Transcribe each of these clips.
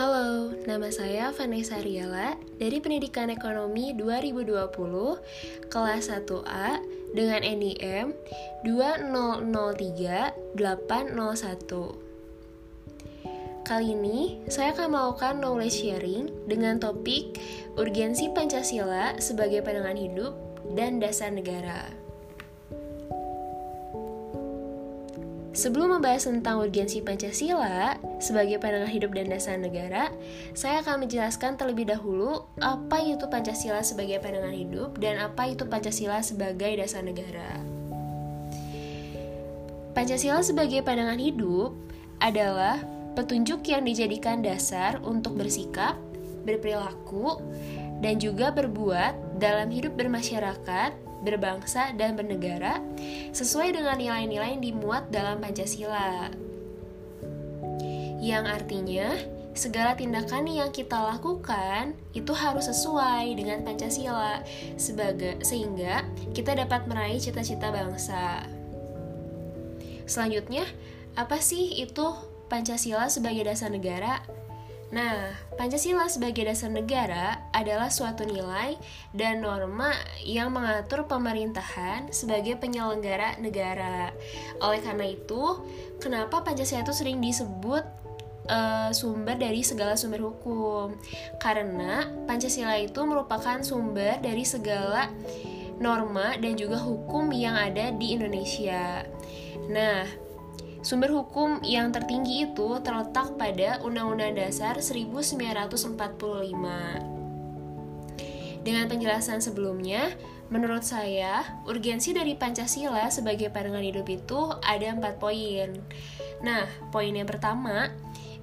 Nama saya Vanessa Riala dari Pendidikan Ekonomi 2020 kelas 1A dengan NIM 2003801. Kali ini saya akan melakukan knowledge sharing dengan topik urgensi Pancasila sebagai pandangan hidup dan dasar negara. Sebelum membahas tentang urgensi Pancasila sebagai pandangan hidup dan dasar negara, saya akan menjelaskan terlebih dahulu apa itu Pancasila sebagai pandangan hidup dan apa itu Pancasila sebagai dasar negara. Pancasila sebagai pandangan hidup adalah petunjuk yang dijadikan dasar untuk bersikap, berperilaku, dan juga berbuat dalam hidup bermasyarakat berbangsa, dan bernegara sesuai dengan nilai-nilai yang dimuat dalam Pancasila. Yang artinya, segala tindakan yang kita lakukan itu harus sesuai dengan Pancasila sebagai sehingga kita dapat meraih cita-cita bangsa. Selanjutnya, apa sih itu Pancasila sebagai dasar negara? Nah, Pancasila sebagai dasar negara adalah suatu nilai dan norma yang mengatur pemerintahan sebagai penyelenggara negara. Oleh karena itu, kenapa Pancasila itu sering disebut uh, sumber dari segala sumber hukum? Karena Pancasila itu merupakan sumber dari segala norma dan juga hukum yang ada di Indonesia. Nah, Sumber hukum yang tertinggi itu terletak pada Undang-Undang Dasar 1945. Dengan penjelasan sebelumnya, menurut saya, urgensi dari Pancasila sebagai pandangan hidup itu ada empat poin. Nah, poin yang pertama,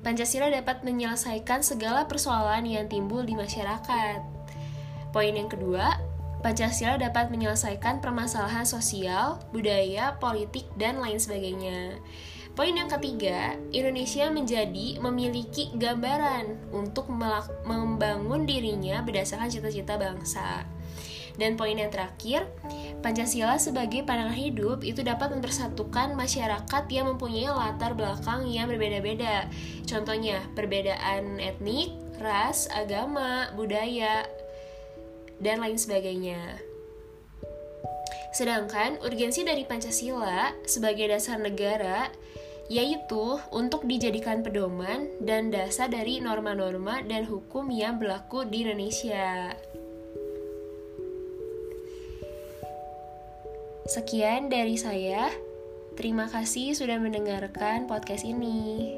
Pancasila dapat menyelesaikan segala persoalan yang timbul di masyarakat. Poin yang kedua, Pancasila dapat menyelesaikan permasalahan sosial, budaya, politik, dan lain sebagainya. Poin yang ketiga, Indonesia menjadi memiliki gambaran untuk membangun dirinya berdasarkan cita-cita bangsa. Dan poin yang terakhir, Pancasila sebagai pandangan hidup itu dapat mempersatukan masyarakat yang mempunyai latar belakang yang berbeda-beda. Contohnya, perbedaan etnik, ras, agama, budaya, dan lain sebagainya. Sedangkan urgensi dari Pancasila sebagai dasar negara yaitu untuk dijadikan pedoman dan dasar dari norma-norma dan hukum yang berlaku di Indonesia. Sekian dari saya. Terima kasih sudah mendengarkan podcast ini.